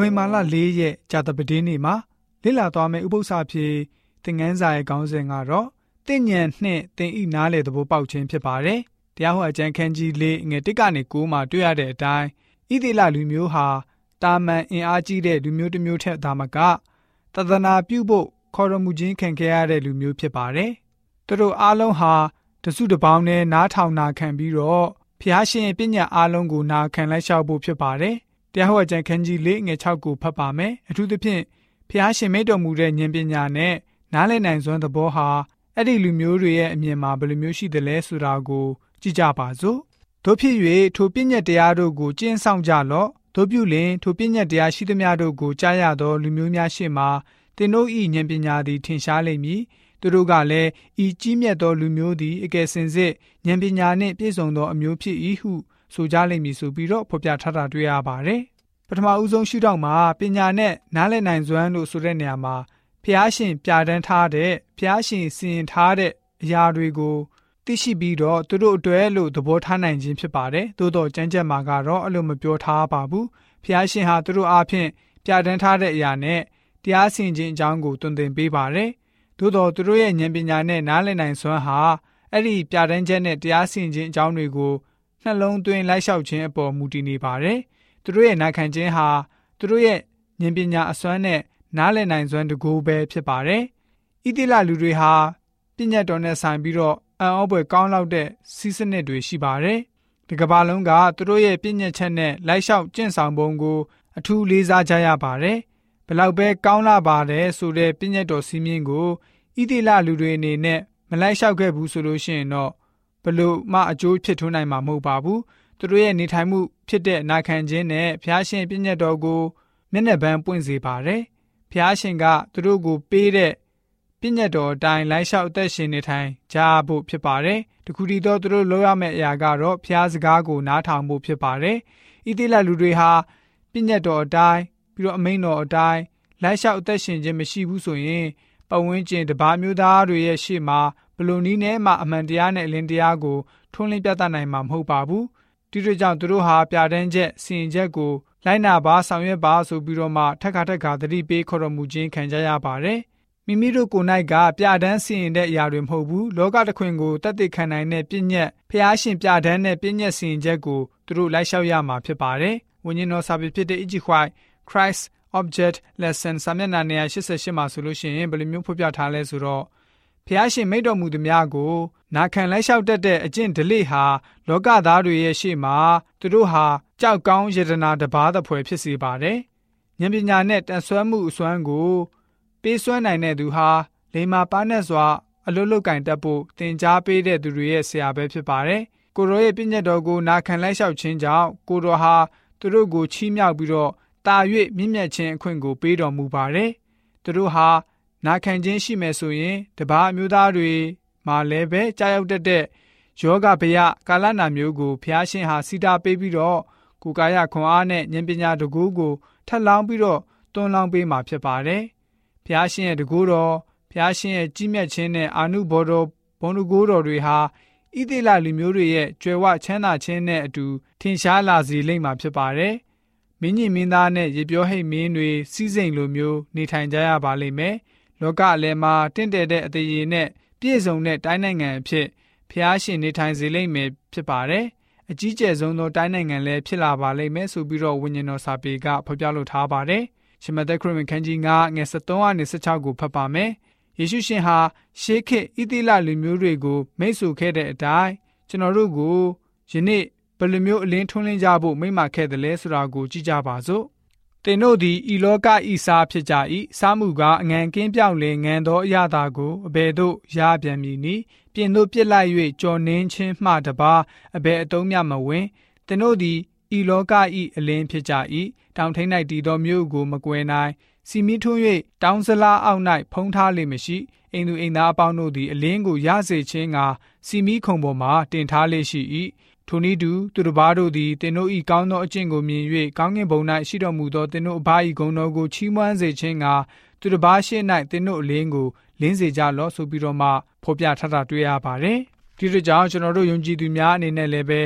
နိုဝင်ဘာလ၄ရက်ကြာတပတေးနေ့မှာလေ့လာသွားမယ့်ဥပုသ္စာပြေသင်ငန်းစာရဲ့ခေါင်းစဉ်ကတော့တင့်ညံနှင့်တင်ဤနားလေသဘောပေါက်ခြင်းဖြစ်ပါတယ်။တရားဟောအကျမ်းခန်းကြီး၄ငွေ၁ကနေ၉မှာတွေ့ရတဲ့အတိုင်းဣသေလလူမျိုးဟာတာမန်အင်အားကြီးတဲ့လူမျိုးတစ်မျိုးထက်သာမကတသနာပြုဖို့ခေါ်တော်မူခြင်းခံခဲ့ရတဲ့လူမျိုးဖြစ်ပါတယ်။သူတို့အားလုံးဟာတစုတပေါင်းနဲ့နားထောင်နာခံပြီးတော့ဖျားရှင်ရဲ့ပညာအားလုံးကိုနာခံလိုက်လျှောက်ဖို့ဖြစ်ပါတယ်။ တရားဟောအကျမ်းခန်းကြီး၄ငွေ၆ကိုဖတ်ပါမယ်။အထူးသဖြင့်ဖျားရှင်မိတ်တော်မူတဲ့ဉာဏ်ပညာနဲ့နားလည်နိုင်စွမ်းသဘောဟာအဲ့ဒီလူမျိုးတွေရဲ့အမြင်မှာဘယ်လိုမျိုးရှိသလဲဆိုတာကိုကြည့်ကြပါစို့တို့ဖြစ်၍ထိုပညတ်တရားတို့ကိုကျင့်ဆောင်ကြလော့တို့ပြုလင်ထိုပညတ်တရားရှိသမျှတို့ကိုကြားရသော လူမျိုးများရှေ့မှာသင်တို့၏ဉာဏ်ပညာသည်ထင်ရှားလိမ့်မည် သူတို့ကလည်းဤကြီးမြတ်သောလူမျိုးသည်အကယ်စင်စစ်ဉာဏ်ပညာနှင့်ပြည့်စုံသောအမျိုးဖြစ်၏ဟုဆိုကြလိမ့်မည်ဆိုပြီးတော့ဖော်ပြထားတာတွေ့ရပါတယ်ပထမဦးဆုံးရှုထောင့်မှာပညာနဲ့နားလည်နိုင်စွမ်းလို့ဆိုတဲ့နေရာမှာဖျားရှင်ပြတန်းထားတဲ့ဖျားရှင်စီရင်ထားတဲ့အရာတွေကိုသိရှိပြီးတော့သူတို့အတွက်လို့သဘောထားနိုင်ခြင်းဖြစ်ပါတယ်။သို့တော့ကျမ်းချက်မှာကတော့အဲ့လိုမပြောထားပါဘူး။ဖျားရှင်ဟာသူတို့အားဖြင့်ပြတန်းထားတဲ့အရာနဲ့တရားစီရင်ခြင်းအကြောင်းကိုတွင်တင်ပေးပါတယ်။ သို့တော့သူတို့ရဲ့ဉာဏ်ပညာနဲ့နားလည်နိုင်စွမ်းဟာအဲ့ဒီပြတန်းချက်နဲ့တရားစီရင်ခြင်းအကြောင်းတွေကိုနှလုံးသွင်းလိုက်လျှောက်ခြင်းအပေါ်မူတည်နေပါတယ်။သူတို့ရဲ့နာခံခြင်းဟာသူတို့ရဲ့ဉာဏ်ပညာအစွမ်းနဲ့နားလည်နိုင်စွမ်းတကူပဲဖြစ်ပါတယ်။ဣတိလလူတွေဟာပညတ်တော်နဲ့ဆိုင်ပြီးတော့အံ့ဩဖွယ်ကောင်းလောက်တဲ့စီးစနစ်တွေရှိပါတယ်။ဒီကမ္ဘာလုံးကသူတို့ရဲ့ပညတ်ချက်နဲ့လိုက်လျှောက်ကျင့်ဆောင်ပုံကိုအထူးလေးစားကြရပါတယ်။ ဘလောက်ပဲကောင်းလာပါတယ်ဆိုတဲ့ပညတ်တော်စီးမြင့်ကိုဣတိလလူတွေအနေနဲ့မလိုက်လျှောက်ခဲ့ဘူးဆိုလို့ရှိရင်တော့ဘလို့မှအကျိုးဖြစ်ထွန်းနိုင်မှာမဟုတ်ပါဘူး။သူတို့ရဲ့နေထိုင်မှုဖြစ်တဲ့နာခံခြင်းနဲ့ဖျားရှင်ပညတ်တော်ကိုမျက်နှာပန်းပွင့်စေပါတယ်။ဖျားရှင်ကသူတို့ကိုပေးတဲ့ပြည့်ညတ်တော်အတိုင်းလိုက်လျှောက်အသက်ရှင်နေထိုင်ကြဖို့ဖြစ်ပါတယ်။တခုတည်းသောသူတို့လုပ်ရမယ့်အရာကတော့ဖျားစကားကိုနားထောင်ဖို့ဖြစ်ပါတယ်။ဣတိလလူတွေဟာပြည့်ညတ်တော်အတိုင်း ပြီးတော့အမိန်တော်အတိုင်းလိုက်လျှောက်အသက်ရှင်ခြင်းမရှိဘူးဆိုရင်ပဝန်းကျင်တပါးမျိုးသားတွေရဲ့ရှေ့မှာဘလုံနီးနဲ့မှအမှန်တရားနဲ့အလင်းတရားကိုထွန်းလင်းပြသနိုင်မှာမဟုတ်ပါဘူး။ဒီတို့ကြောင့်သူတို့ဟာပြတန်းချက်စီရင်ချက်ကိုလိုက်နာပါဆောင်ရွက်ပါဆိုပြီးတော့မှထက်ခါထက်ခါသတိပေးခေါ်တော်မူခြင်းခံကြရပါတယ်။မိမိတို့ကိုယ်၌ကပြဒန်းစီရင်တဲ့အရာတွေမဟုတ်ဘူးလောကတခွင်ကိုတတ်သိခံနိုင်တဲ့ပြည့်ညက်ဖျားရှင်ပြဒန်းနဲ့ပြည့်ညက်စီရင်ချက်ကိုသူတို့လိုက်လျှောက်ရမှာဖြစ်ပါတယ်။ဝိညာဉ်တော်စာပေဖြစ်တဲ့ Egypt Christ Object Lesson စာမျက်နှာ188မှာဆိုလို့ရှိရင်ဘယ်လိုမျိုးဖော်ပြထားလဲဆိုတော့ဖျားရှင်မိတ်တော်မူသည်များကိုနာခံလိုက်လျှောက်တတ်တဲ့အကျင့်ဒလိဟာလောကသားတွေရဲ့ရှေ့မှာသူတို့ဟာကြောက်ကောင်းယတနာတပါးသဖွယ်ဖြစ်စေပါတယ်။ဉာဏ်ပညာနဲ့တန်ဆွမ်းမှုအစွမ်းကိုပေးစွမ်းနိုင်တဲ့သူဟာလိမ္မာပါနဲ့စွာအလွတ်လွတ်ကင်တတ်ဖို့တင် जा ပေးတဲ့သူတွေရဲ့ဆရာပဲဖြစ်ပါတယ်။ကိုရောရဲ့ပြည့်ညတ်တော်ကိုနာခံလိုက်လျှောက်ခြင်းကြောင့်ကိုတော်ဟာသူတို့ကိုချီးမြှောက်ပြီးတော့ တာ၍မြင့်မြတ်ခြင်းအခွင့်ကိုပေးတော်မူပါတယ်။သူတို့ဟာနာခံခြင်းရှိမယ်ဆိုရင်တပါးအမျိုးသားတွေမှာလည်းပဲကြားရောက်တတ်တဲ့ယောဂဗျကာလနာမျိုးကိုဖျားရှင်ဟာစီတာပေးပြီးတော့ကိုယ်ကာယခွန်အားနဲ့ဉာဏ်ပညာတကူကိုထပ်လောင်းပြီးတော့တွန်းလောင်းပေးမှာဖြစ်ပါတယ်။ဖျားရှင်ရဲ့တကူတော်ဖျားရှင်ရဲ့ကြီးမြတ်ခြင်းနဲ့အာနုဘော်တော်ဘုံတကူတော်တွေဟာဣသေလလူမျိုးတွေရဲ့ကြွယ်ဝချမ်းသာခြင်းနဲ့အတူထင်ရှားလာစေလိမ့်မှာဖြစ်ပါတယ်။ မင်းကြီးမင်းသားနဲ့ရေပြောဟိတ်မင်းတွေစီးစိမ်လိုမျိုးနေထိုင်ကြရပါလိမ့်မယ်။လောကအလယ်မှာတင့်တယ်တဲ့အသေးရည်နဲ့ပြည့်စုံတဲ့တိုင်းနိုင်ငံအဖြစ်ဖျားရှင်နေထိုင်စေလိမ့်မယ်ဖြစ်ပါတယ်။အကြီးကျယ်ဆုံးသောတိုင်းနိုင်ငံလည်းဖြစ်လာပါလိမ့်မယ်ဆိုပြီးတော့ဝိညာဉ်တော်စာပေကဖော်ပြလိုထားပါတယ်။ရှမသက်ခရစ်ဝင်ခန်းကြီး9ငွေ73ကနေ16ကိုဖတ်ပါမယ်။ယေရှုရှင်ဟာရှေးခေတ်ဣသီလလူမျိုးတွေကိုမိတ်ဆွေခဲ့တဲ့အတိုင်းကျွန်တော်တို့ကိုယနေ့ ဘယ်လိုမျိုးအလင်းထွန်းလင်းကြဖို့မိန့်မာခဲ့တယ်လဲဆိုတာကိုကြည့်ကြပါစို့။သင်တို့သည်ဤလောကဤစားဖြစ်ကြ၏စားမှုကအငံကင်းပြောင်းလေငံသောအရာသာကိုအဘယ်သို့ရပြန်မည်နည်းပြင်သို့ပြစ်လိုက်၍ကြော်နှင်းခြင်းမှတပါအဘယ်အတုံးမြမဝင်သင်တို့သည်ဤလောကဤအလင်းဖြစ်ကြ၏တောင်ထိန်၌တည်သောမြို့ကိုမကွယ်နိုင်စီမီထွန်း၍တောင်စလားအောက်၌ဖုံးထားလိမ့်မရှိအိမ်သူအိမ်သားအပေါင်းတို့သည်အလင်းကိုရစေခြင်းကစီမီခုံပေါ်မှတင်ထားလိမ့်ရှိ၏ ထိုနည်းတူသူတစ်ပါးတို့သည်တင်တို့၏ကောင်းသောအကျင့်ကိုမြင်၍ကောင်းကင်ဘုံ၌ရှိတော်မူသောတင်တို့အဘ၏ဂုဏ်တော်ကိုချီးမွမ်းစေခြင်းကသူတစ်ပါးရှေ့၌တင်တို့အလင်းကိုလင်းစေကြလော့ဆိုပြီးတော့မှဖော်ပြထားတာတွေ့ရပါတယ်။ဒီလိုကြောင့်ကျွန်တော်တို့ယုံကြည်သူများအနေနဲ့လည်းပဲ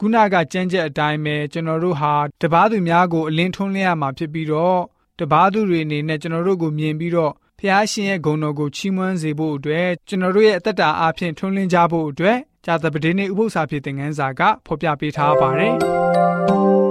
ခုနကကြမ်းကြက်အတိုင်းပဲကျွန်တော်တို့ဟာတပားသူများကိုအလင်းထွန်းလင်းရမှာဖြစ်ပြီးတော့တပားသူတွေအနေနဲ့ကျွန်တော်တို့ကိုမြင်ပြီးတော့ ဖះရှင်ရဲ့ဂုဏ်တော်ကိုချီးမွမ်းစေဖို့အတွက်ကျွန်တော်တို့ရဲ့အသက်တာအဖြစ်ထွန်းလင်းကြဖို့အတွက်ဂျာသပတေးနေ့ဥပုသ္စာဖြစ်တဲ့ငန်းစာကဖော်ပြပေးထားပါတယ်